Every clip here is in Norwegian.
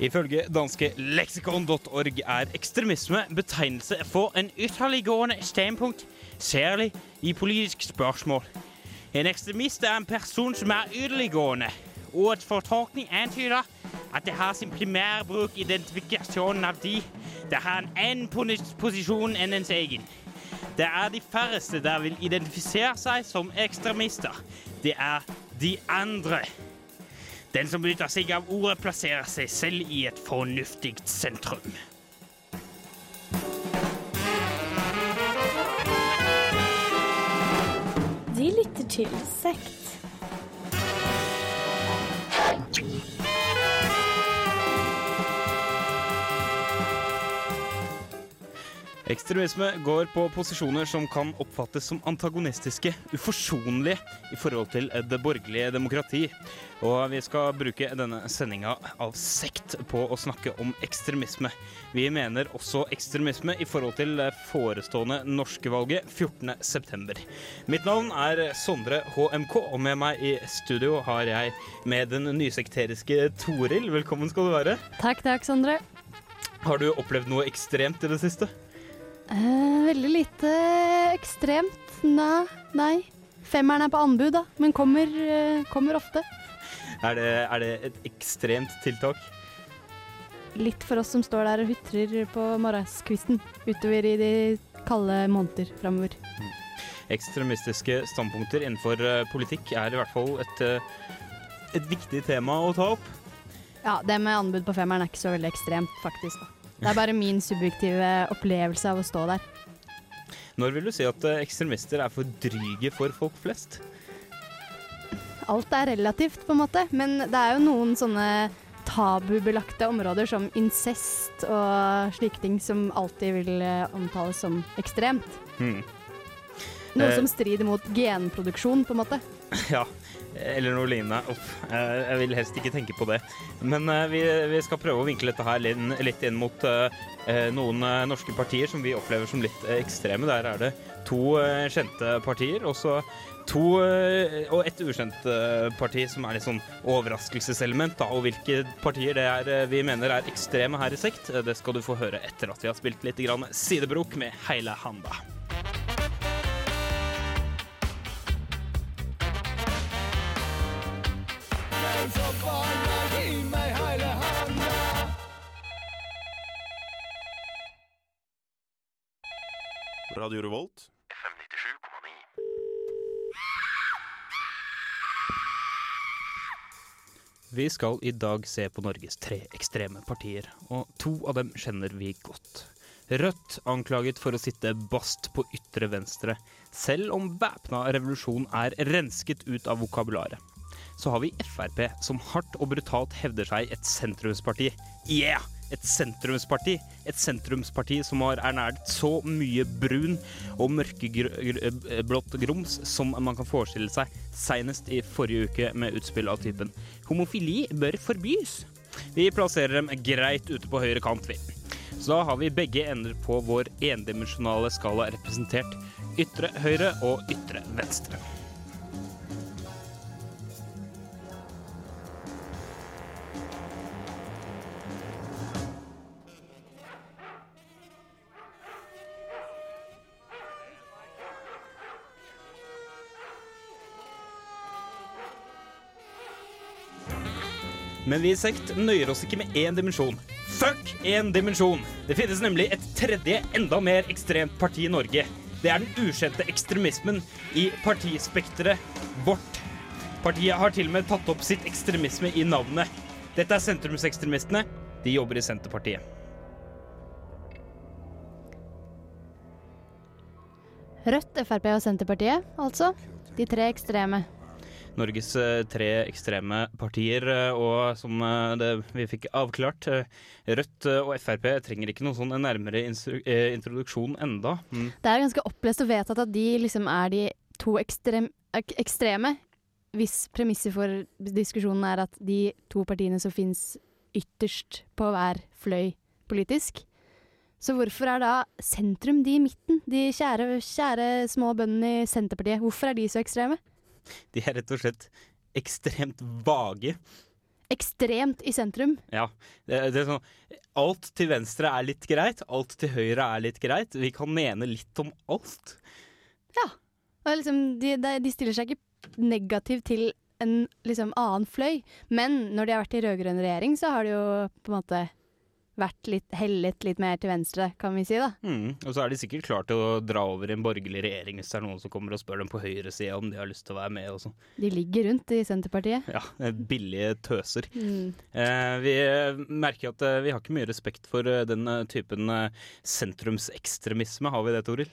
Ifølge danske leksikon.org er ekstremisme betegnelse for en ytterliggående standpunkt, særlig i politiske spørsmål. En ekstremist er en person som er ytterliggående. og Ordets fortolkning antyder at det har sin primære bruk i identifikasjonen av de det har en annen posisjon enn ens egen. Det er de færreste der vil identifisere seg som ekstremister. Det er de andre. Den som benytter seg av ordet, plasserer seg selv i et fornuftig sentrum. De lytter til Sekt. Ekstremisme går på posisjoner som kan oppfattes som antagonistiske, uforsonlige i forhold til det borgerlige demokrati. Og vi skal bruke denne sendinga av sekt på å snakke om ekstremisme. Vi mener også ekstremisme i forhold til det forestående norske valget 14.9. Mitt navn er Sondre HMK, og med meg i studio har jeg med den nysekteriske Toril. Velkommen skal du være. Takk, takk, Sondre. Har du opplevd noe ekstremt i det siste? Eh, veldig lite ekstremt. Nei. nei. Femmeren er på anbud, da, men kommer, eh, kommer ofte. Er det, er det et ekstremt tiltak? Litt for oss som står der og hutrer på morgenskvisten utover i de kalde måneder framover. Ekstremistiske standpunkter innenfor eh, politikk er i hvert fall et, eh, et viktig tema å ta opp. Ja, det med anbud på femmeren er ikke så veldig ekstremt, faktisk. da. Det er bare min subjektive opplevelse av å stå der. Når vil du si at eh, ekstremister er for dryge for folk flest? Alt er relativt, på en måte, men det er jo noen sånne tabubelagte områder som incest og slike ting som alltid vil eh, omtales som ekstremt. Hmm. Noe Eh. som strider mot genproduksjon, på en måte. Ja, eller noe lignende. Uff, jeg vil helst ikke tenke på det. Men eh, vi, vi skal prøve å vinkle dette her litt, inn mot eh, eh, noen norske partier som vi opplever som litt ekstreme. Der er det to kjente partier, og så to og et ukjent parti som er litt sånn overraskelseselement. Da. Og hvilke partier det er vi mener er ekstreme her i Sekt, det skal du få høre etter at vi har spilt litt grann Sidebrok med Heile Handa. Radio Revolt. Vi skal i dag se på Norges tre ekstreme partier, og to av dem kjenner vi godt. Rødt anklaget for å sitte bast på ytre venstre, selv om væpna revolusjon er rensket ut av vokabularet. Så har vi Frp, som hardt og brutalt hevder seg et sentrumsparti. Yeah! Et sentrumsparti. Et sentrumsparti som har ernært så mye brun og mørkeblått grums som man kan forestille seg, senest i forrige uke med utspill av typen 'homofili bør forbys'. Vi plasserer dem greit ute på høyre kant, vi. Så da har vi begge ender på vår endimensjonale skala representert. Ytre høyre og ytre venstre. Men vi i Sekt nøyer oss ikke med én dimensjon. Fuck én dimensjon! Det finnes nemlig et tredje, enda mer ekstremt parti i Norge. Det er den ukjente ekstremismen i partispekteret vårt. Partiet har til og med tatt opp sitt ekstremisme i navnet. Dette er sentrumsekstremistene. De jobber i Senterpartiet. Rødt, Frp og Senterpartiet, altså. De tre ekstreme. Norges eh, tre ekstreme partier, eh, og som eh, det vi fikk avklart Rødt og Frp trenger ikke noen sånn nærmere introduksjon enda. Mm. Det er ganske opplest og vedtatt at de liksom er de to ekstrem, ek ekstreme. Hvis premisset for diskusjonen er at de to partiene som fins ytterst på hver fløy politisk. Så hvorfor er da sentrum de i midten? De kjære, kjære små bøndene i Senterpartiet. Hvorfor er de så ekstreme? De er rett og slett ekstremt vage. Ekstremt i sentrum. Ja, det, det sånn Alt til venstre er litt greit, alt til høyre er litt greit. Vi kan mene litt om alt. Og liksom, de, de, de stiller seg ikke negativt til en liksom, annen fløy. Men når de har vært i rød-grønn regjering, så har de jo på en måte vært litt hellet litt mer til venstre, kan vi si, da. Mm. Og så er de sikkert klare til å dra over i en borgerlig regjering hvis det er noen som kommer og spør dem på høyresida om de har lyst til å være med og sånn. De ligger rundt i Senterpartiet. Ja, billige tøser. Mm. Eh, vi eh, merker at eh, vi har ikke mye respekt for eh, den eh, typen eh, sentrumsekstremisme. Har vi det, Toril?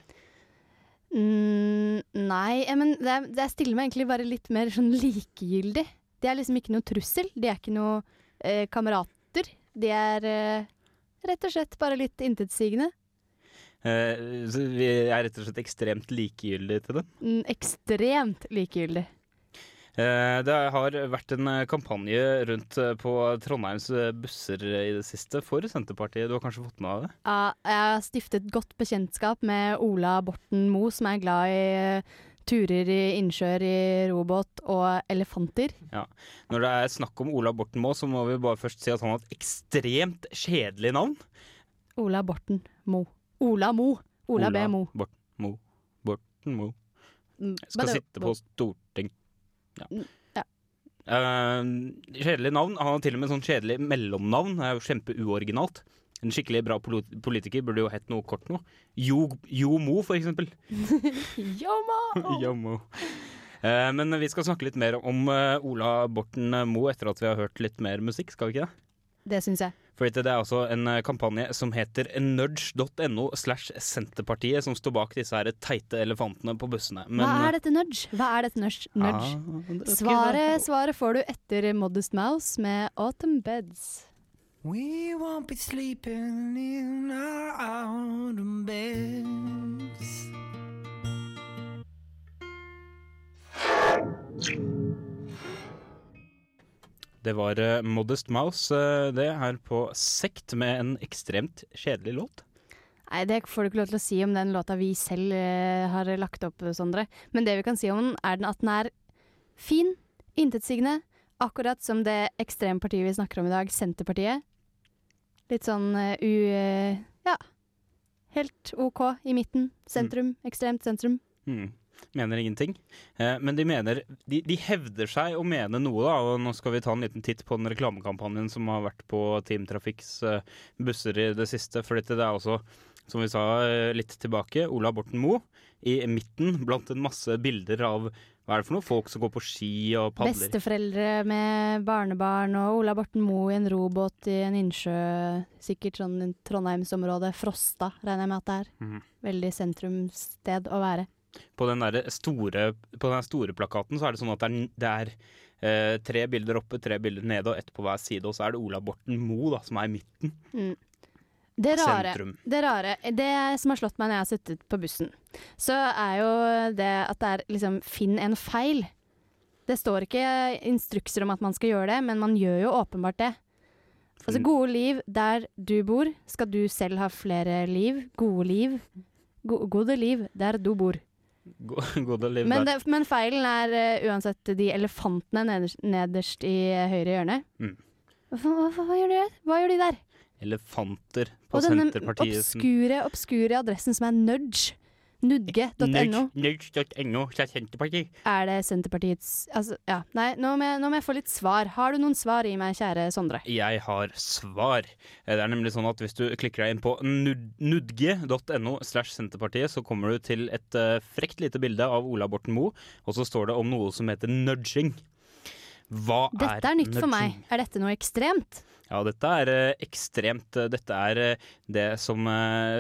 Mm, nei, eh, men det, det stiller meg egentlig bare litt mer sånn likegyldig. De er liksom ikke noe trussel. De er ikke noe eh, kamerater. De er eh, rett og slett bare litt intetsigende. Eh, så vi er rett og slett ekstremt likegyldige til det. Mm, ekstremt likegyldig. Eh, det har vært en eh, kampanje rundt eh, på Trondheims busser i det siste for Senterpartiet. Du har kanskje fått med deg det? Ja, jeg har stiftet godt bekjentskap med Ola Borten Moe, som er glad i turer i innsjøer i robåt og elefanter. Når det er snakk om Ola Borten Moe, så må vi bare først si at han har et ekstremt kjedelig navn. Ola Borten Moe. Ola Mo. Ola, B. Mo. Borten Mo. Borten Moe. Mm, Skal det, sitte på storting. Ja. Mm, ja. Uh, kjedelig navn. Han har til og med sånn kjedelig mellomnavn. Det er jo kjempeuoriginalt. En skikkelig bra politiker burde jo hett noe kort noe. Jo, jo Mo, for eksempel. Jomo! Jo Mo. Eh, men vi skal snakke litt mer om eh, Ola Borten Moe etter at vi har hørt litt mer musikk, skal vi ikke det? Det syns jeg. For det er altså en eh, kampanje som heter nudge.no slash Senterpartiet som står bak disse her teite elefantene på bussene. Hva er dette nudge? Hva er dette nudge? nudge? Ah, Svaret, svaret får du etter Modest Mouse med Autumn Beds. We won't be sleeping in our autumn beds. Det var eh, Modest Mouse, eh, det her på Sekt med en ekstremt kjedelig låt. Nei, det får du ikke lov til å si om den låta vi selv eh, har lagt opp, Sondre. Men det vi kan si om den, er den at den er fin, intetsigende, akkurat som det ekstrempartiet vi snakker om i dag, Senterpartiet. Litt sånn eh, u... eh, ja. Helt OK i midten. Sentrum. Ekstremt sentrum. Mm. Mener ingenting. Eh, men de mener de, de hevder seg å mene noe, da. Og nå skal vi ta en liten titt på den reklamekampanjen som har vært på Team Trafikks eh, busser i det siste. For dette det er også, som vi sa eh, litt tilbake, Ola Borten Moe i midten blant en masse bilder av hva er det for noe? Folk som går på ski og padler. Besteforeldre med barnebarn og Ola Borten Moe i en robåt i en innsjø. Sikkert sånn i Trondheimsområdet. Frosta, regner jeg med at det er. Mm. Veldig sentrumssted å være. På den, store, på den store plakaten så er det sånn at det er, det er eh, tre bilder oppe, tre bilder nede og ett på hver side. Og så er det Ola Borten Moe da, som er i midten. Mm. Det rare, Sentrum. det rare, det som har slått meg når jeg har sittet på bussen, så er jo det at det er liksom finn en feil. Det står ikke instrukser om at man skal gjøre det, men man gjør jo åpenbart det. Altså gode liv der du bor, skal du selv ha flere liv. Gode liv. Go gode liv der du bor. Gode liv Men, det, men feilen er uh, uansett de elefantene nederst, nederst i høyre hjørne. Mm. Hva, hva, hva, gjør de, hva gjør de der? Elefanter på Og denne obskure, obskure adressen som er nudge. Nudge.no. Nudge.no fra Senterpartiet. Er det Senterpartiets Altså, ja. Nei, nå må, jeg, nå må jeg få litt svar. Har du noen svar i meg, kjære Sondre? Jeg har svar. Det er nemlig sånn at Hvis du klikker deg inn på nudge.no slash Senterpartiet, så kommer du til et uh, frekt lite bilde av Ola Borten Moe, og så står det om noe som heter nudging. Hva Dette er nytt for meg. Er dette noe ekstremt? Ja, dette er eh, ekstremt. Eh, Dette er eh, det som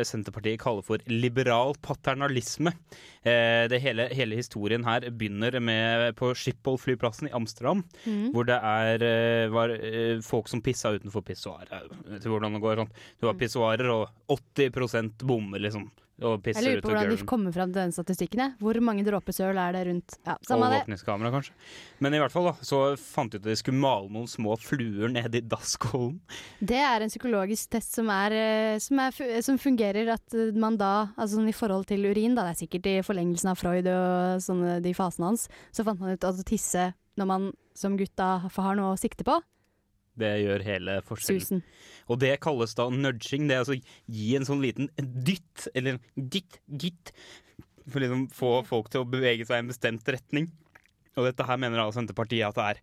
Senterpartiet kaller for liberal paternalisme. Det hele, hele historien her begynner med på Schiphol-flyplassen i Amsterdam, Mm. hvor det er var folk som pissa utenfor du hvordan det går? Sånn. Du har pissoarer, og 80% bommer, liksom. Og Jeg lurer på hvordan de kommer fram til den statistikken. jeg. Hvor mange dråpesøl er det rundt? Ja. Overvåkningskamera, kanskje. Men i hvert fall da, så fant de ut at de skulle male noen små fluer nede i dasskålen. Det er en psykologisk test som, er, eh, som, er, som fungerer at eh, man da, altså sånn i forhold til urin, da, det er sikkert i forlengelsen av Freud og sånne, de fasene hans, så fant man ut at å tisse når man som gutt da har noe å sikte på. Det gjør hele forskjellen. Susen. Og det kalles da nudging. Det er altså gi en sånn liten dytt, eller en dytt, gitt, for liksom få folk til å bevege seg i en bestemt retning. Og dette her mener da Senterpartiet at det er,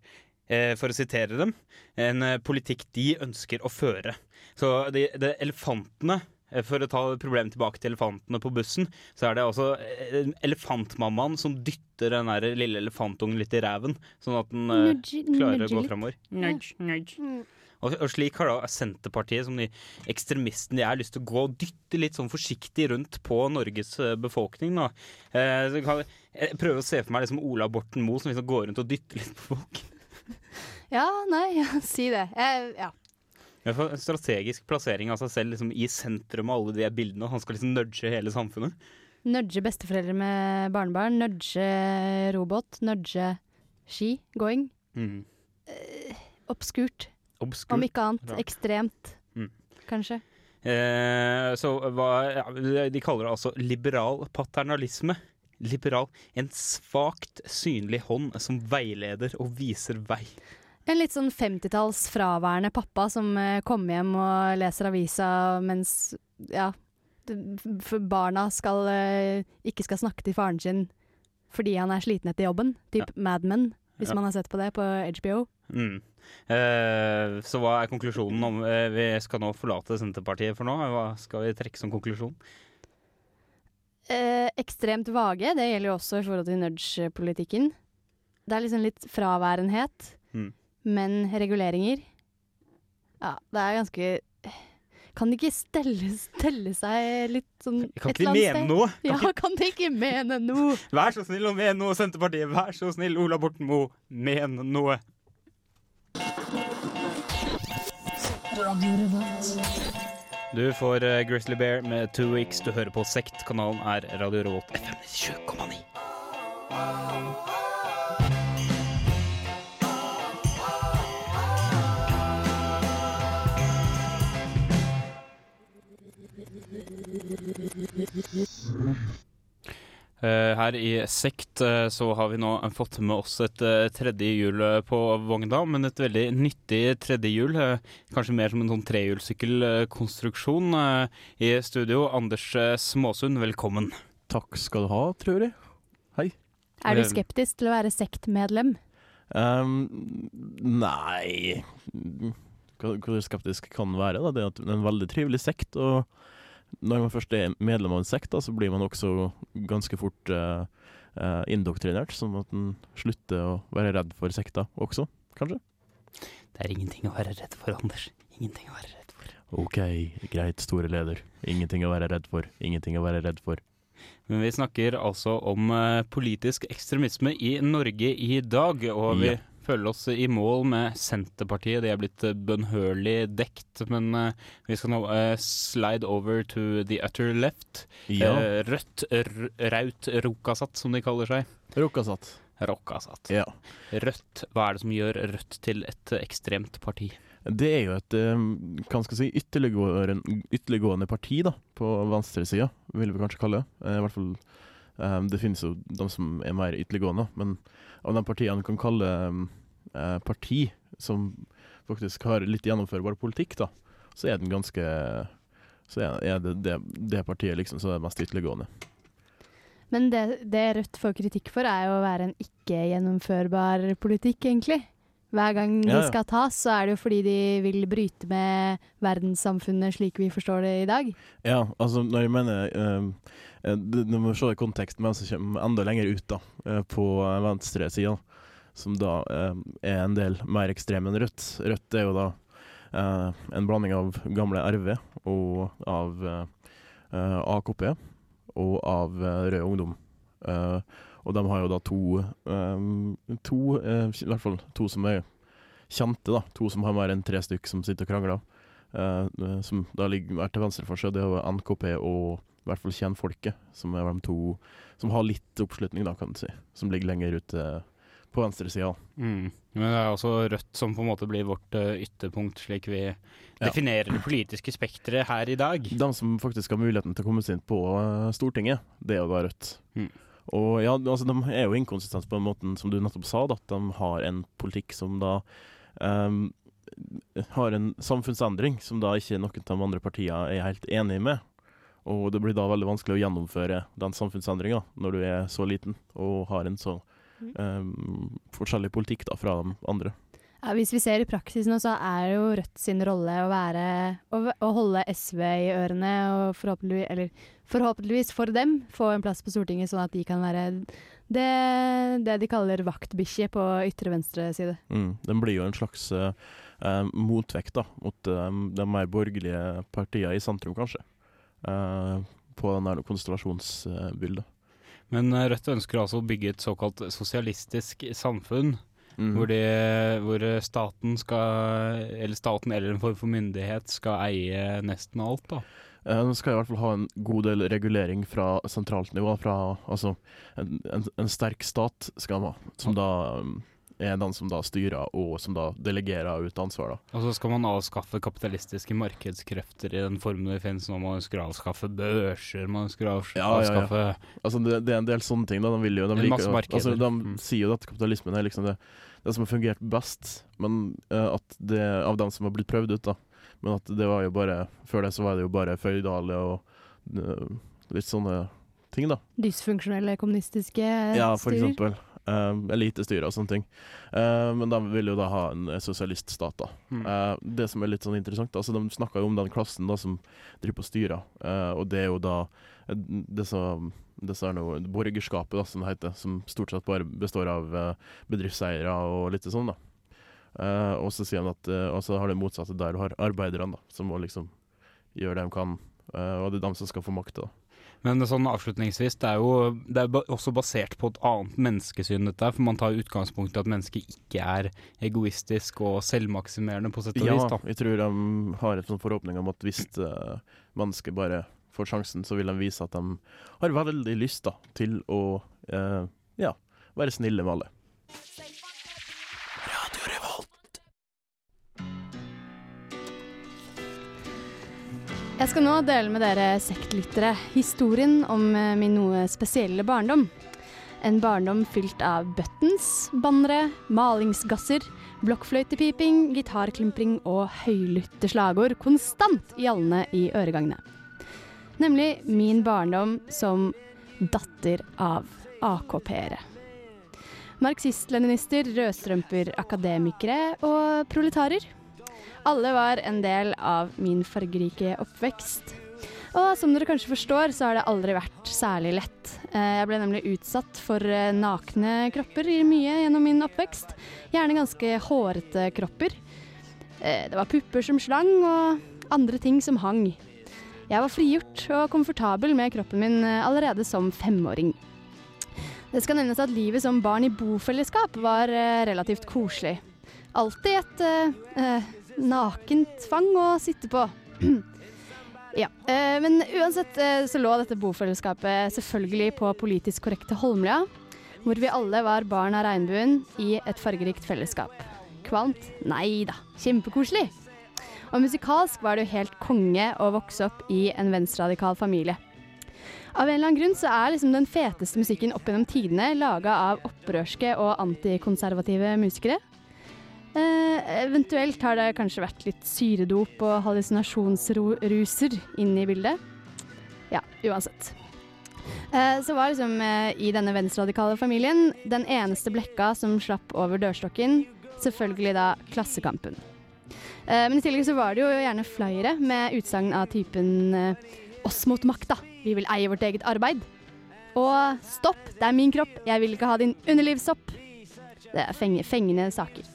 eh, for å sitere dem, en politikk de ønsker å føre. Så de, de elefantene for å ta problemet tilbake til elefantene på bussen, så er det altså eh, elefantmammaen som dytter den der lille elefantungen litt i ræven, sånn at den eh, Nudge- klarer å gå litt. framover. Nudge, nudge. Mm. Og, og slik har da Senterpartiet, som de ekstremistene de er, lyst til å gå og dytte litt sånn forsiktig rundt på Norges eh, befolkning. Da. Eh, så kan, jeg prøver å se for meg liksom Ola Borten Moe som liksom går rundt og dytter litt på folk. Ja, nei, ja, si det. Eh, ja. Ja, for en strategisk plassering av seg selv liksom, i sentrum av alle de bildene. Han skal liksom nudge hele samfunnet. Nudge besteforeldre med barnebarn, nudge robot, nudge ski, going. Mm. Obskurt, Obskurt. om ikke annet. Rart. Ekstremt, Mm. kanskje. Eh, så hva ja, De kaller det altså liberal paternalisme. Liberal. En svakt synlig hånd som veileder og viser vei. En litt sånn 50-talls fraværende pappa som eh, kommer hjem og leser avisa mens ja, barna skal, eh, ikke skal snakke til faren sin fordi han er sliten etter jobben. Typ Mad Men, hvis Ja. man har sett på det på HBO. Mm. Eh, så hva er konklusjonen om eh, Vi skal nå forlate Senterpartiet for nå. Hva skal vi trekke som konklusjon? Eh, ekstremt vage, det gjelder jo også i forhold til nudge-politikken. Det er liksom litt fraværenhet, Mm. Men reguleringer Ja, det er ganske Kan de ikke stelle, stelle seg litt sånn Kan et ikke eller de annet mene noe? noe? Ja, kan de ikke mene noe? Vær så snill å mene noe, Senterpartiet! Vær så snill, Ola Borten Moe! Men noe! Du får eh, Grizzly Bear med Two Weeks. Du hører på Sekt. Kanalen er Radio Revolt FM 97,9. Her i Sekt eh, så har vi nå fått med oss et eh, tredje hjul eh, på vogna, men et veldig nyttig tredje hjul. eh, Kanskje mer som en sånn trehjulssykkelkonstruksjon. eh, I studio, Anders eh, Småsund, velkommen. Takk skal du ha, tror jeg. Er du Eh, skeptisk til å være sektmedlem? Um, nei Hvor skeptisk kan være? Da? Det er det er en veldig trivelig sekt. Og når man først er medlem av en sekt, da, så blir man også ganske fort uh, uh, indoktrinert. Sånn at man slutter å være redd for sekta også, kanskje. Det er ingenting å være redd for, Anders. Ingenting å være redd for. OK, greit, store leder. Ingenting å være redd for. Ingenting å være redd for. Men vi snakker altså om uh, politisk ekstremisme i Norge i dag, og vi Ja. Føler oss i mål med Senterpartiet. De er blitt eh, bønnhørlig dekt, men uh, vi skal nå uh, slide over to the utter left. Ja, Uh, rødt, raut, rokasat, som de kaller seg. Rokasat. Rockasat. Ja. Rødt, hva er det som gjør Rødt til et ekstremt parti? Det er jo et kan skal si, ytterliggående, ytterliggående parti da, på venstresida, vil vi kanskje kalle det. I hvert fall, eh, Det finnes jo de som er mer ytterliggående, men av de partiene kan kalle um, parti som faktisk har litt gjennomførbar politikk, da, så er den ganske Så er det, det det partiet liksom som er mest ytterliggående. Men det, det Rødt får kritikk for, er jo å være en ikke-gjennomførbar politikk, egentlig. Hver gang de Ja, ja. skal tas, så er det jo fordi de vil bryte med verdenssamfunnet slik vi forstår det i dag. Ja, altså når jeg mener uh, eh, må vi ser i kontekst med hvem som kommer enda lenger ut da, uh, på venstre sida, som da uh, er en del mer ekstrem enn Rødt. Rødt er jo da eh, en blanding av gamle RV og av eh, AKP og av Rød Ungdom. Eh, og de har jo da to, um, to uh, I hvert fall to som er kjente, da. To som har mer enn tre stykk som sitter og krangler. Eh, som da ligger mer til venstre for seg. Det er jo NKP og i hvert fall Kjennfolket, som er de to som har litt oppslutning, da, kan du si. Som ligger lenger ute på venstresida. Mm. Men det er også Rødt som på en måte blir vårt ytterpunkt, slik vi definerer det politiske spekteret her i dag. De som faktisk har muligheten til å komme seg inn på Stortinget, det er jo da Rødt. Mm. Og ja, altså de er jo inkonsistente på den måten som du nettopp sa, da, at de har en politikk som da um, har en samfunnsendring som da ikke noen av de andre partiene er helt enig med. Og det blir da veldig vanskelig å gjennomføre den samfunnsendringa når du er så liten og har en så ehm, forskjellig politikk da fra de andre. Ja, hvis vi ser i praksis nå, så er jo Rødt sin rolle å være å, å holde SV i ørene og forhåpentligvis, eller forhåpentligvis for dem få en plass på Stortinget, sånn at de kan være det, det de kaller vaktbikkje på ytre venstre side. Mm. Den blir jo en slags eh, eh, motvekt da, mot uh, de mer borgerlige partiene i sentrum, kanskje. Uh, på den der konstellasjonsbildet. Men Rødt ønsker altså å bygge et såkalt sosialistisk samfunn, Mm. hvor, de, hvor staten skal, eller staten eller en form for myndighet skal eie nesten alt, da. Eh, Den skal i hvert fall ha en god del regulering fra sentralt nivå. Fra, altså, en, en, en sterk stat skal den ha, som da um, er den som da styrer og som da delegerer ut ansvar. da. Og så skal man avskaffe kapitalistiske markedskrefter i den formen det finnes nå. Man ønsker å avskaffe børser, man ønsker å avskaffe Ja, ja, ja. Altså, det, det er en del sånne ting. da, De, vil jo, de, liker, altså, de Mm. sier jo at kapitalismen er liksom det, det som har fungert best, men uh, at det av dem som har blitt prøvd ut. da. Men at det var jo bare Før det så var det jo bare føydale og uh, litt sånne ting, da. Dysfunksjonelle kommunistiske Ja, for styrer. eksempel. Um, elitestyre og sånne ting. Uh, men de vil jo da ha en sosialiststat, da. Mm. Uh, det som er litt sånn interessant, altså de snakka jo om den klassen da som driver på styrer, og det er jo da eh, det som det som er noe borgerskapet, da, som det heter, som stort sett bare består av eh, bedriftseiere og litt sånn, da. Og så sier han at eh, og så har det motsatte der du har arbeiderne, da, som må liksom gjøre det de kan, og det er de som skal få makta, da. Men sånn avslutningsvis, det er jo det er også basert på et annet menneskesyn, dette. For man tar utgangspunkt i at mennesket ikke er egoistisk og selvmaksimerende, på sett og Ja, vis. da. jeg tror de har en sånn forhåpning om at hvis uh, mennesket bare får sjansen, så vil de vise at de har veldig lyst da, til å eh, ja, være snille med alle. Jeg skal nå dele med dere sektlyttere historien om eh, min noe spesielle barndom. En barndom fylt av buttons, bannere, malingsgasser, blokkfløytepiping, gitarklimpring og høylytte slagord konstant gjallende i øregangene. Nemlig min barndom som datter av AKP-ere. Marxist-leninister, rødstrømper, akademikere og proletarer. Alle var en del av min fargerike oppvekst. Og som dere kanskje forstår, så har det aldri vært særlig lett. Eh, Jeg ble nemlig utsatt for eh, nakne kropper mye gjennom min oppvekst. Gjerne ganske hårete kropper. Eh, Det var pupper som slang, og andre ting som hang. Jeg var frigjort og komfortabel med kroppen min allerede som femåring. Det skal nevnes at livet som barn i bofellesskap var relativt koselig. Alltid et eh, nakent fang å sitte på. ja, eh, Men uansett eh, så lå dette bofellesskapet selvfølgelig på politisk korrekte Holmlia, hvor vi alle var barn av regnbuen i et fargerikt fellesskap. Kvalmt? Nei da, kjempekoselig. Og musikalsk var det jo helt konge å vokse opp i en venstreradikal familie. Av en eller annen grunn så er liksom den feteste musikken opp gjennom tidene laga av opprørske og antikonservative musikere. Eh, eventuelt har det kanskje vært litt syredop og hallusinasjonsruser inne i bildet. Ja, uansett. Eh, så var liksom eh, i denne venstreradikale familien den eneste blekka som slapp over dørstokken, selvfølgelig da Klassekampen. Eh, men i tillegg så var det jo gjerne flyere med utsagn av typen eh, oss mot makta, vi vil eie vårt eget arbeid. Og stopp, det er min kropp, jeg vil ikke ha din underlivssopp. Det er feng fengende saker.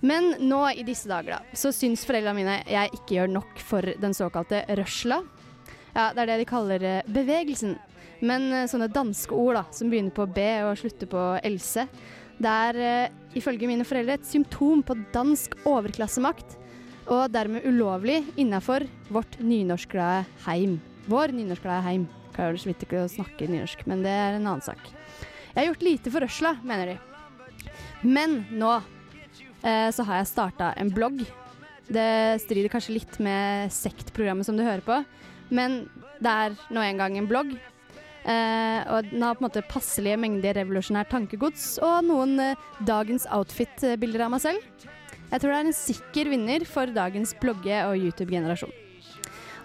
Men nå i disse dager, da, så syns foreldrene mine jeg ikke gjør nok for den såkalte rørsla. Ja, det er det de kaller eh, bevegelsen. Men eh, sånne danske ord da, som begynner på B og slutter på Else, det er eh, ifølge mine foreldre et symptom på dansk overklassemakt, og dermed ulovlig innafor vårt nynorskglade heim. Vår nynorskglade heim. Klarer så vidt ikke å snakke nynorsk, men det er en annen sak. Jeg har gjort lite for rørsla, mener de. Men nå så har jeg starta en blogg. Det strider kanskje litt med sektprogrammet som du hører på, men det er nå en gang en blogg. Eh, og den har på en måte passelige mengder revolusjonært tankegods og noen eh, dagens outfit-bilder av meg selv. Jeg tror det er en sikker vinner for dagens blogge- og YouTube-generasjon.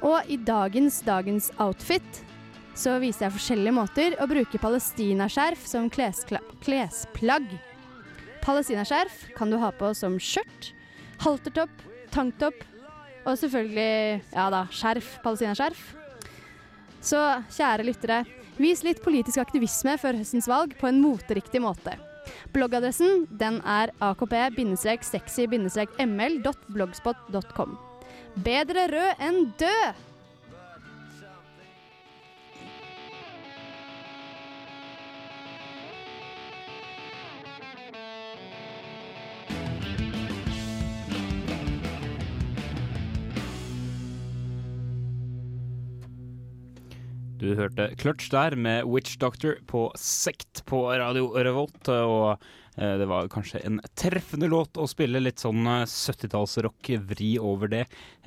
Og i dagens Dagens outfit så viser jeg forskjellige måter å bruke palestinaskjerf som klesplagg. Palestinaskjerf kan du ha på som skjørt, haltertopp, tanktopp og selvfølgelig, ja da, skjerf, palestinaskjerf. Så kjære lyttere, vis litt politisk aktivisme før høstens valg på en moteriktig måte. Bloggadressen den er akp-sexy-ml.blogspot.com. Bedre rød enn død! Du hørte Clutch der med Witch Doctor på Sekt på Radio Revolt. Og eh, det var kanskje en treffende låt å spille litt sånn eh, 70-tallsrock, vri over det.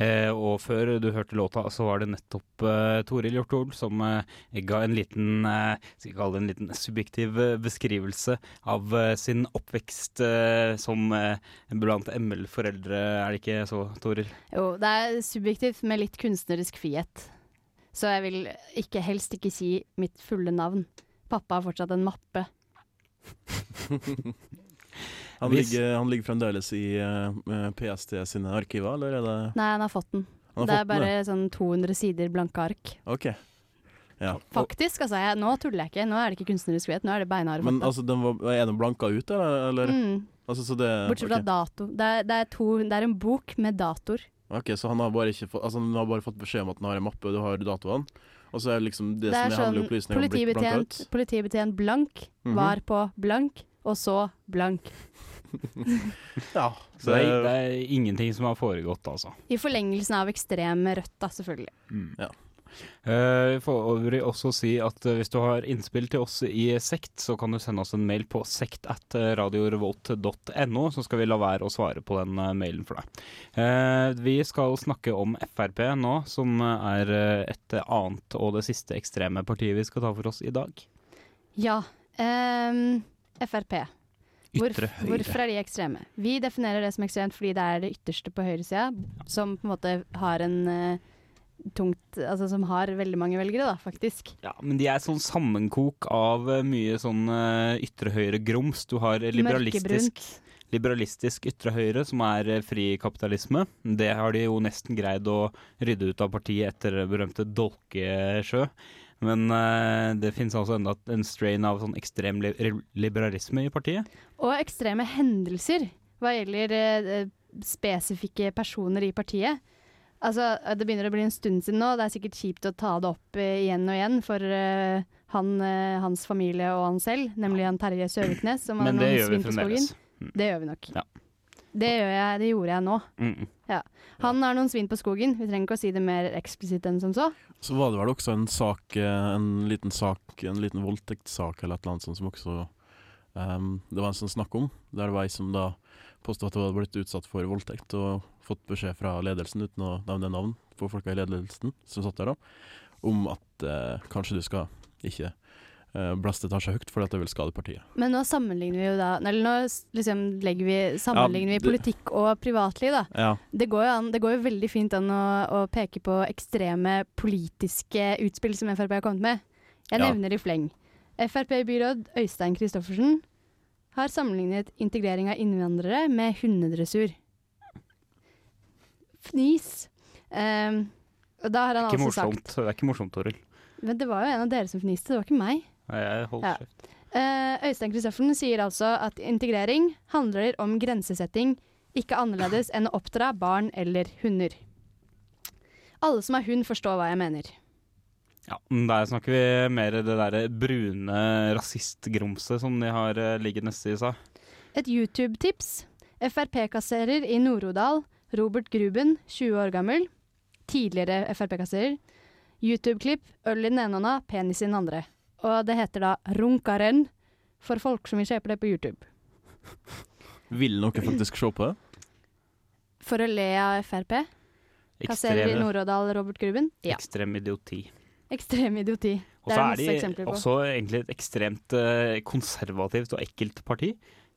Eh, og før du hørte låta, så var det nettopp eh, Toril Hjorthol som eh, ga en liten eh, Skal vi kalle det en liten subjektiv eh, beskrivelse av eh, sin oppvekst eh, som eh, blant ML-foreldre. Er det ikke så, Toril? Jo, det er subjektivt med litt kunstnerisk frihet. Så jeg vil ikke, helst ikke si mitt fulle navn. Pappa har fortsatt en mappe. Han, Hvis- ligger, han ligger fremdeles i uh, PST sine arkiver, eller er det Nei, han har fått den. Har det er bare den, bare sånn 200 sider blanke ark. OK. Ja. Faktisk, altså. Jeg, nå tuller jeg ikke. Nå er det ikke kunstnerisk frihet, nå er det beinhard. Men altså, den var, er den blanka ut, eller? eller? mm, Altså, så det, bortsett fra okay. dato. Det er, det, er to, det er en bok med datoer. Ok, Så han har bare ikke fått Altså han har bare fått beskjed om at han har en mappe, og du har datoene. Og så er det liksom det, Det som er er sånn politibetjent, politibetjent blank Mhm. var på blank, og så blank. Ja. Så det er, det er ingenting som har foregått, altså. I forlengelsen av ekstrem rødt, da, selvfølgelig. Ja. Eh, Vi får øvrig også si at eh, hvis du har innspill til oss i Sekt, så kan du sende oss en mail på sekt at radiorevolt.no, så skal vi la være å svare på den eh, mailen for deg. Eh, Vi skal snakke om Frp nå, som er eh, et annet og det siste ekstreme partiet vi skal ta for oss i dag. Ja. Um, Frp. Ytre høyre. hvorfor er de ekstreme? Vi definerer det som ekstremt fordi det er det ytterste på høyresida, som på en måte har en eh, tungt Altså som har veldig mange velgere, da, faktisk. Ja, men de er sånn sammenkok av eh, mye sånn eh, ytre høyre grums. Du har liberalistisk liberalistisk ytre høyre, som er eh, fri kapitalisme. Det har de jo nesten greid å rydde ut av partiet etter berømte Dolkesjø. Men uh, det finnes altså enda en strain av sånn ekstrem li liberalisme i partiet. Og ekstreme hendelser hva gjelder uh, spesifikke personer i partiet. Altså, Det begynner å bli en stund siden nå. Det er sikkert kjipt å ta det opp eh, igjen og igjen for uh, han, uh, hans familie og han selv, nemlig han Terje Søviknes. Som har Men det gjør vi fremdeles. Mm. Det gjør vi nok. Ja. Det, gjør jeg, det gjorde jeg nå. Mm. Han har noen svin på skogen. Vi trenger ikke å si det mer eksplisitt enn som så. Så var det vel også en sak, en liten sak, en liten voldtektssak eller et eller annet sånt som også um, Det var en sånn snakk om, der det var ei som da påstod at hun hadde blitt utsatt for voldtekt og fått beskjed fra ledelsen, uten å nevne navn på folka i ledelsen som satt der da, om at eh, kanskje du skal ikke uh, blaste tar seg høyt, for at det vil skade partiet. Men nå sammenligner vi jo da Eller nå liksom vi, sammenligner Ja, vi politikk og privatliv, da. Ja, Det går an, det går jo veldig fint an å, å peke på ekstreme politiske utspill som Frp har kommet med. Jeg Ja. nevner i fleng. Frp-byråd Øystein Christoffersen har sammenlignet integrering av innvandrere med hundedressur. Fnis. Um, da har han altså morsomt. sagt Det er ikke morsomt, Toril. Men det var jo en av dere som fniste, det var ikke meg. Nei, Jeg holder Ja. kjeft. Eh, Øystein Christoffersen sier altså at integrering handler om grensesetting, ikke annerledes enn å oppdra barn eller hunder. Alle som er hund, forstår hva jeg mener. Ja, Der snakker vi mer det derre brune rasistgrumset som de har ligget neste i seg. Et YouTube-tips. Frp-kasserer i Nord-Odal, Robert Gruben, 20 år gammel. Tidligere Frp-kasserer. YouTube-klipp, øl i den ene hånda, penis i den andre. Og det heter da Runkaren, for folk som vil se på det på YouTube. Vil noen faktisk se på det? For å le av Frp. Kasserer i Nord-Odal, Robert Gruben. Ja. ekstrem idioti. Ekstrem idioti. Og Det så er er de også egentlig et ekstremt eh, konservativt og ekkelt parti.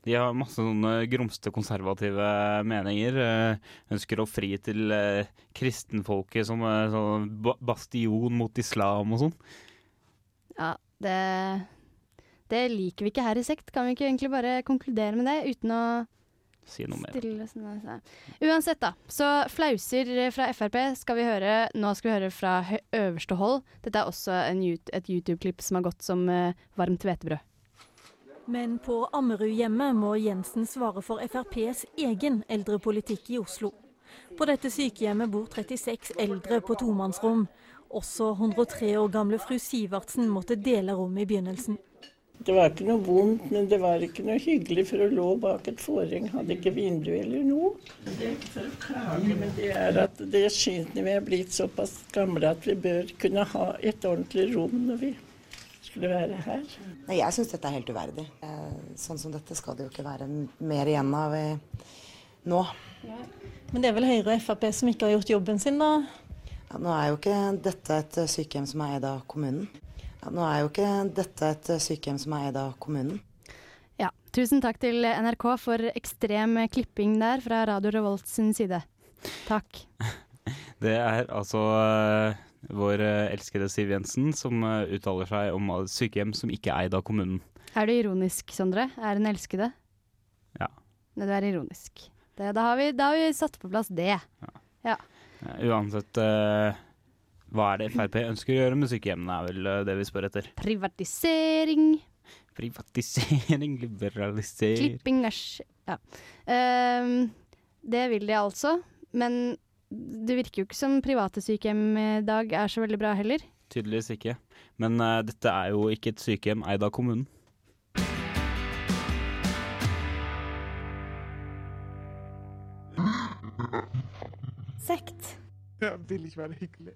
De har masse sånne grumste konservative meninger. eh, ønsker å fri til eh, kristenfolket som eh, sånn bastion mot islam og sånn. Ja, det Det liker vi ikke her i Sekt. Kan vi ikke egentlig bare konkludere med det uten å Si noe mer. stille. Uansett, da. Så flauser fra Frp skal vi høre. Nå skal vi høre fra øverste hold. Dette er også en, et YouTube-klipp som har gått som eh, varmt hvetebrød. Men på Ammerudhjemmet må Jensen svare for FrPs egen eldrepolitikk i Oslo. På dette sykehjemmet bor 36 eldre på tomannsrom. Også 103 år gamle fru Sivertsen måtte dele rom i begynnelsen. Det var ikke noe vondt, men det var ikke noe hyggelig, for å lå bak et forheng, hadde ikke vindu eller noe. Det er ikke for å klage, men det er at det synes vi er blitt såpass gamle at vi bør kunne ha et ordentlig rom når vi skulle være her. Nei, Jeg syns dette er helt uverdig. Eh, Sånn som dette skal det jo ikke være mer igjen av eh, nå. Men det er vel Høyre og Frp som ikke har gjort jobben sin, da? Ja, nå er jo ikke dette et eh, sykehjem som er eid av kommunen. Ja, nå er jo ikke dette et eh, sykehjem som er eid av kommunen. Ja. Tusen takk til NRK for ekstrem klipping der fra Radio Revolt sin side. Takk. Det er altså uh, vår eh, elskede Siv Jensen som uh, uttaler seg om eh, sykehjem som ikke er eid av kommunen. Er du ironisk, Sondre? Er hun elskede? Ja. Nei, du er ironisk. Det, da, har vi, da har vi satt på plass det. Eh, Uansett eh, hva er det Frp ønsker å gjøre med sykehjemmene, er vel eh, det vi spør etter. Privatisering, Privatisering, liberalisering klipping æsj. Ja. Ehm, det vil de altså. Men det virker jo ikke som private sykehjem i dag er så veldig bra heller. Tydeligvis ikke. Men uh, dette er jo ikke et sykehjem eid av kommunen. Sekt. Jeg vil ikke være hyggelig.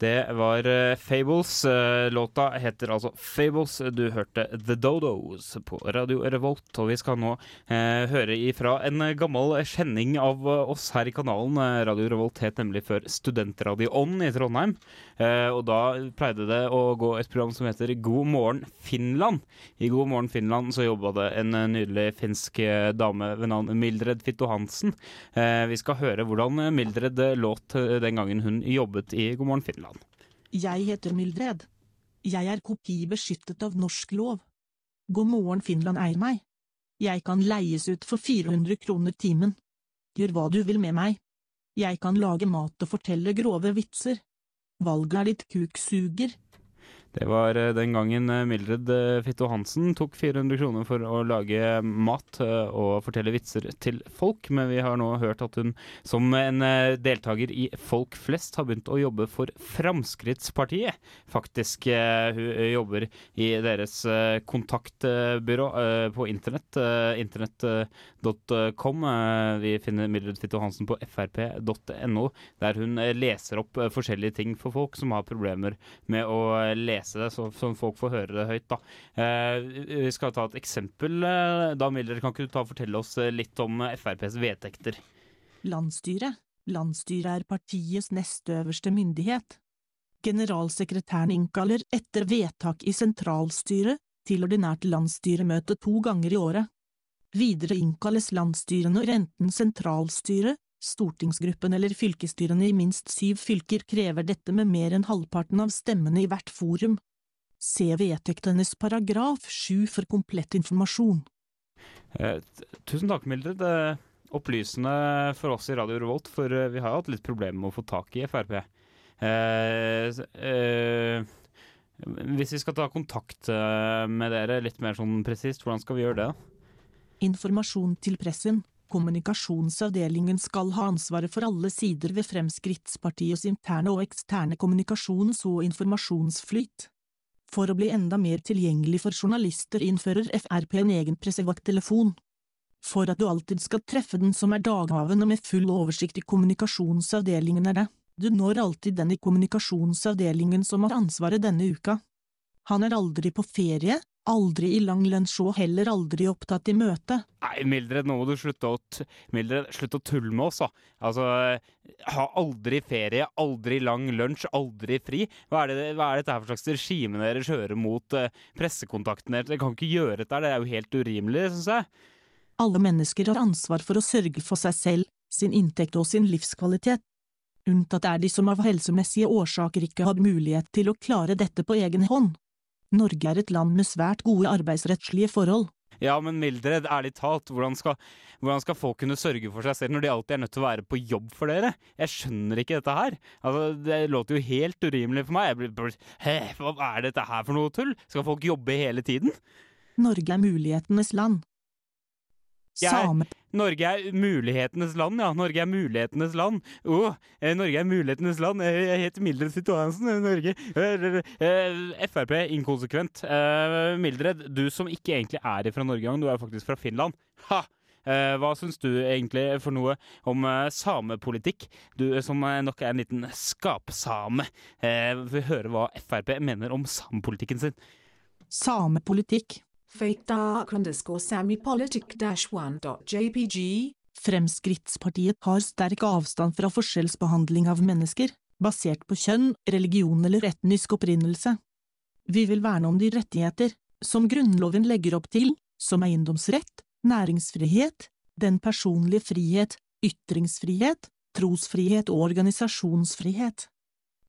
Det var eh, Fables. Eh, låta heter altså Fables. Du hørte The Dodos på Radio Revolt, og vi skal nå eh, høre ifra en gammel kjenning av oss her i kanalen. Eh, Radio Revolt het nemlig før Studentradioen i Trondheim, eh, og da pleide det å gå et program som heter God morgen Finland. I God morgen Finland så jobba det en nydelig finsk dame ved navn Mildred Fitto Hansen. Eh, vi skal høre hvordan Mildred låt den gangen hun jobbet i God morgen Finland. Jeg heter Mildred. Jeg er kopibeskyttet av norsk lov. God morgen Finland eier meg. Jeg kan leies ut for 400 kroner timen. Gjør hva du vil med meg. Jeg kan lage mat og fortelle grove vitser. Valget er ditt kuksuger. Det var eh, den gangen eh, Mildred eh, Fitto Hansen tok 400 kroner for å lage mat og fortelle vitser til folk, men vi har nå hørt at hun som en deltaker i Folk flest har begynt å jobbe for Fremskrittspartiet. Faktisk. Hun jobber i deres kontaktbyrå på internett. Internett.com. Vi finner Mildred Fitto Hansen på frp.no, der hun leser opp forskjellige ting for folk som har problemer med å eh, lese det, så, så folk får høre det høyt. Eh, vi skal ta et eksempel. eh, da, Miller, kan ikke du ta og fortelle oss eh, litt om FrPs vedtekter? Landsstyret. Landsstyret er partiets nest øverste myndighet. Generalsekretæren innkaller etter vedtak i sentralstyret til ordinært landsstyremøte to ganger i året. Videre innkalles landsstyrene når enten sentralstyret, stortingsgruppen eller fylkesstyrene i minst syv fylker krever dette med mer enn halvparten av stemmene i hvert forum. Se vedtektenes paragraf sju for komplett informasjon. Eh, tusen takk, Mildred. Opplysende for oss i Radio Revolt, for eh, vi har jo hatt litt problemer med å få tak i Frp. Eh, eh, hvis vi skal ta kontakt eh, med dere litt mer sånn presist, hvordan skal vi gjøre det? Informasjon til pressen. Kommunikasjonsavdelingen skal ha ansvaret for alle sider ved Fremskrittspartiets interne og eksterne kommunikasjons- og informasjonsflyt. For å bli enda mer tilgjengelig for journalister innfører Frp en egen pressevakttelefon. For at du alltid skal treffe den som er daghavende med full oversikt i kommunikasjonsavdelingen er det, du når alltid den i kommunikasjonsavdelingen som har ansvaret denne uka. Han er aldri på ferie, Aldri i lang lunsj og heller aldri opptatt i møte. Nei, Mildred, nå må du slutte å, Mildred, slutt å tulle med oss, da. Altså, ha aldri ferie, aldri lang lunsj, aldri fri. Hva er, det, hva er dette her for slags regime dere kjører mot uh, pressekontakten deres? Dere kan ikke gjøre dette, det er jo helt urimelig, syns jeg. Alle mennesker har ansvar for å sørge for seg selv, sin inntekt og sin livskvalitet. Unntatt er de som av helsemessige årsaker ikke har mulighet til å klare dette på egen hånd. Norge er et land med svært gode arbeidsrettslige forhold. Ja, men Mildred, ærlig talt, hvordan skal, hvordan skal, folk kunne sørge for seg selv når de alltid er nødt til å være på jobb for dere? Jeg skjønner ikke dette her. Altså, Det låter jo helt urimelig for meg. Jeg blir, Hæ, hva er dette her for noe tull? Skal folk jobbe hele tiden? Norge er mulighetenes land. Same... Norge er mulighetenes land, ja. Norge er mulighetenes land. Oh, Norge er mulighetenes land. Jeg heter Mildred Situansen. Norge eh, Frp, inkonsekvent. Mildred, du som ikke egentlig er fra Norge engang, du er faktisk fra Finland. Ha! hva syns du egentlig for noe om samepolitikk? Du som nok er en liten skapsame. Vi høre hva Frp mener om samepolitikken sin. Samepolitikk Fake underscore samipolitic-1.jpg Fremskrittspartiet har sterk avstand fra forskjellsbehandling av mennesker, basert på kjønn, religion eller etnisk opprinnelse. Vi vil verne om de rettigheter, som Grunnloven legger opp til, som eiendomsrett, næringsfrihet, den personlige frihet, ytringsfrihet, trosfrihet og organisasjonsfrihet.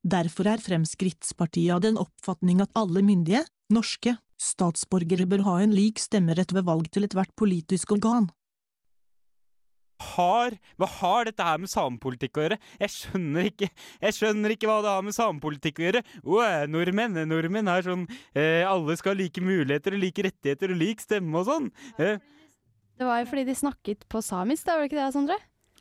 Derfor er Fremskrittspartiet av den oppfatning at alle myndige, norske, Statsborgere bør ha en lik stemmerett ved valg til ethvert politisk organ. Har, hva har dette her med samepolitikk å gjøre? Jeg skjønner ikke Jeg skjønner ikke hva det har med samepolitikk å gjøre. Oh, nordmenn nordmenn er sånn eh, Alle skal ha like muligheter og like rettigheter og lik stemme og sånn. Eh. Det var jo fordi de snakket på samisk, da, var det ikke det, Sondre?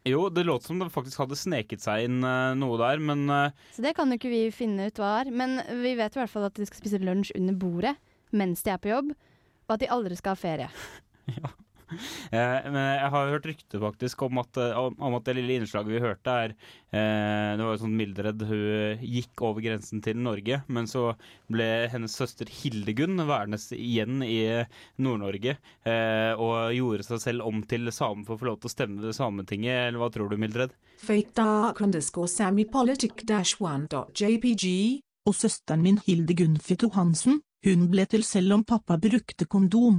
Jo, det låt som det faktisk hadde sneket seg inn uh, noe der, men uh, Så det kan jo ikke vi finne ut hva er. Men vi vet i hvert fall at de skal spise lunsj under bordet mens de er på jobb, og at de aldri skal ha ferie. ja. Eh, men jeg har hørt rykte faktisk om at, eh, om at, det lille innslaget vi hørte, er eh, Det var jo sånn Mildred hun gikk over grensen til Norge, men så ble hennes søster Hildegunn værende igjen i Nord-Norge eh, og gjorde seg selv om til same for å få lov til å stemme ved Sametinget, eller hva tror du, Mildred? Og søsteren min Hildegunn Fitto Hansen hun ble til selv om pappa brukte kondom.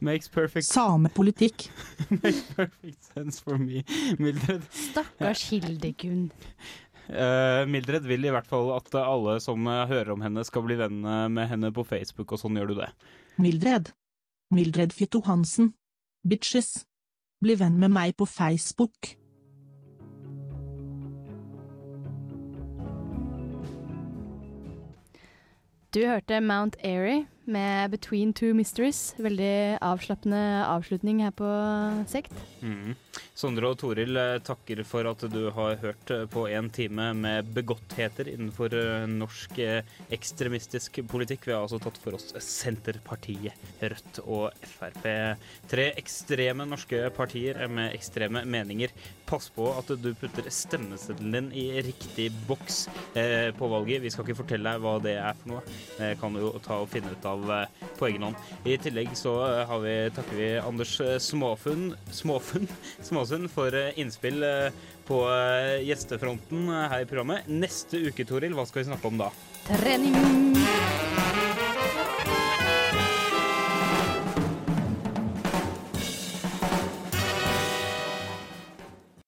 Makes perfect Samepolitikk. Makes perfect sense for me, Mildred. Stakkars Hildegunn. Uh, Mildred vil i hvert fall at alle som hører om henne, skal bli venn med henne på Facebook, og sånn gjør du det. Mildred. Mildred Fitto Hansen. Bitches. Bli venn med meg på Facebook. Du hørte Mount Airy med 'Between Two Mysteries'. Veldig avslappende avslutning her på Sekt. Mm. Sondre og Toril eh, takker for at du har hørt eh, på en time med begåttheter innenfor eh, norsk ekstremistisk politikk. Vi har altså tatt for oss Senterpartiet, Rødt og Frp. Tre ekstreme norske partier med ekstreme meninger. Pass på at du putter stemmeseddelen din i riktig boks på valget. Vi skal ikke fortelle deg hva det er for noe. Det kan du jo ta og finne ut av eh, på egen hånd. I tillegg så har vi, takker vi Anders Småfunn, Småfunn, Småsund for innspill på gjestefronten her i programmet. Neste uke, Toril, hva skal vi snakke om da? Trening!